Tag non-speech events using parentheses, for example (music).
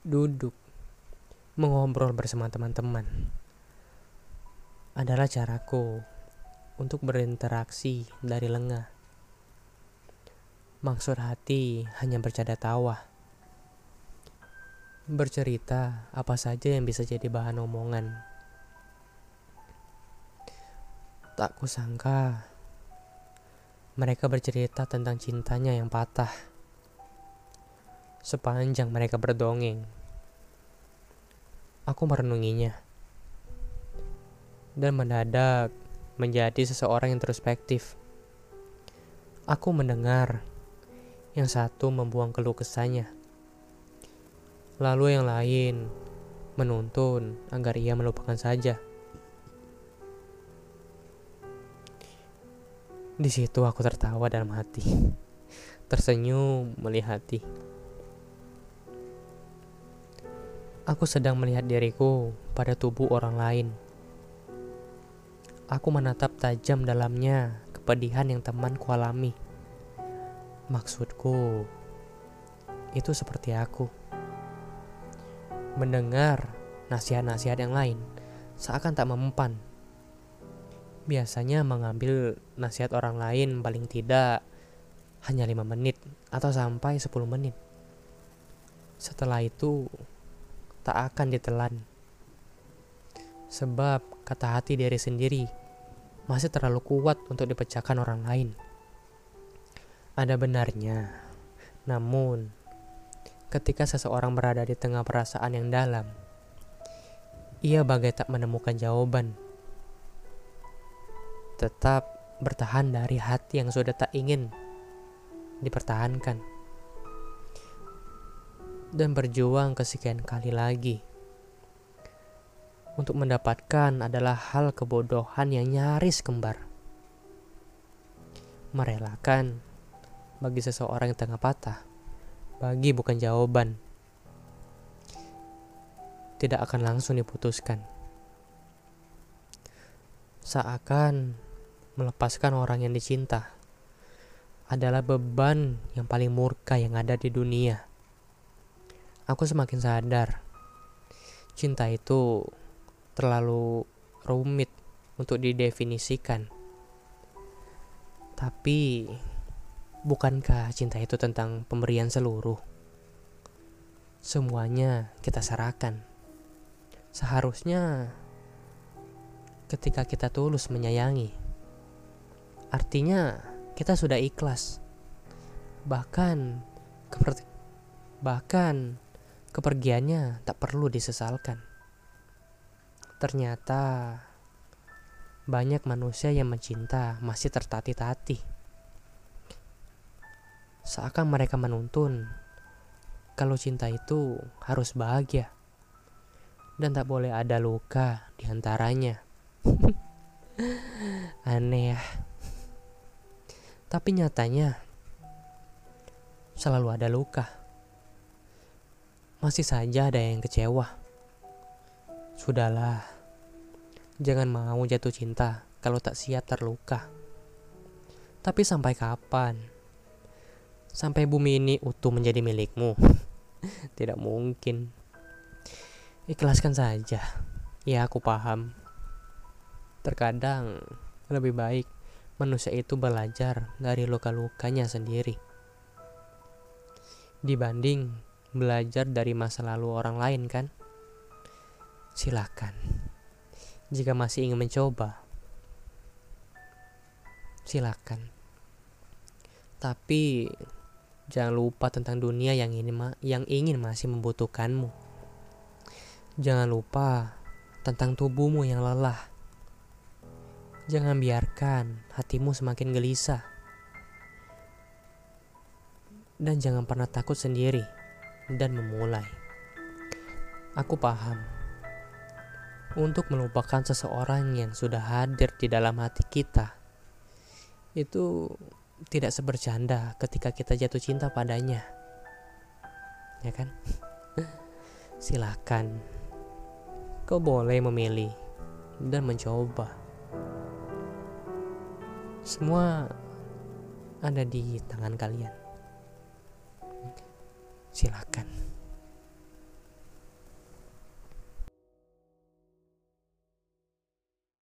duduk, mengobrol bersama teman-teman adalah caraku untuk berinteraksi dari lengah. Maksud hati hanya bercanda tawa. Bercerita apa saja yang bisa jadi bahan omongan. Tak kusangka mereka bercerita tentang cintanya yang patah. Sepanjang mereka berdongeng, aku merenunginya dan mendadak menjadi seseorang introspektif. Aku mendengar yang satu membuang keluh kesahnya. Lalu yang lain menuntun agar ia melupakan saja. Di situ aku tertawa dalam hati, tersenyum melihati. Aku sedang melihat diriku pada tubuh orang lain Aku menatap tajam dalamnya kepedihan yang temanku alami. Maksudku, itu seperti aku. Mendengar nasihat-nasihat yang lain seakan tak mempan. Biasanya mengambil nasihat orang lain paling tidak hanya lima menit atau sampai 10 menit. Setelah itu, tak akan ditelan. Sebab kata hati diri sendiri masih terlalu kuat untuk dipecahkan orang lain. Ada benarnya, namun ketika seseorang berada di tengah perasaan yang dalam, ia bagai tak menemukan jawaban. Tetap bertahan dari hati yang sudah tak ingin dipertahankan. Dan berjuang kesekian kali lagi untuk mendapatkan adalah hal kebodohan yang nyaris kembar. Merelakan bagi seseorang yang tengah patah, bagi bukan jawaban. Tidak akan langsung diputuskan. Seakan melepaskan orang yang dicinta adalah beban yang paling murka yang ada di dunia. Aku semakin sadar, cinta itu terlalu rumit untuk didefinisikan. Tapi, bukankah cinta itu tentang pemberian seluruh? Semuanya kita serahkan. Seharusnya ketika kita tulus menyayangi, artinya kita sudah ikhlas. Bahkan bahkan kepergiannya tak perlu disesalkan. Ternyata banyak manusia yang mencinta masih tertati-tati. Seakan mereka menuntun kalau cinta itu harus bahagia dan tak boleh ada luka di antaranya. (laughs) Aneh ya. Tapi nyatanya selalu ada luka. Masih saja ada yang kecewa. Sudahlah, jangan mau jatuh cinta kalau tak siap terluka. Tapi sampai kapan? Sampai bumi ini utuh menjadi milikmu? (laughs) Tidak mungkin. Ikhlaskan saja. Ya, aku paham. Terkadang lebih baik manusia itu belajar dari luka-lukanya sendiri dibanding belajar dari masa lalu orang lain, kan? silakan. Jika masih ingin mencoba, silakan. Tapi jangan lupa tentang dunia yang ini yang ingin masih membutuhkanmu. Jangan lupa tentang tubuhmu yang lelah. Jangan biarkan hatimu semakin gelisah. Dan jangan pernah takut sendiri dan memulai. Aku paham. Untuk melupakan seseorang yang sudah hadir di dalam hati kita itu tidak sebercanda ketika kita jatuh cinta padanya. Ya kan? (laughs) Silakan. Kau boleh memilih dan mencoba. Semua ada di tangan kalian. Silakan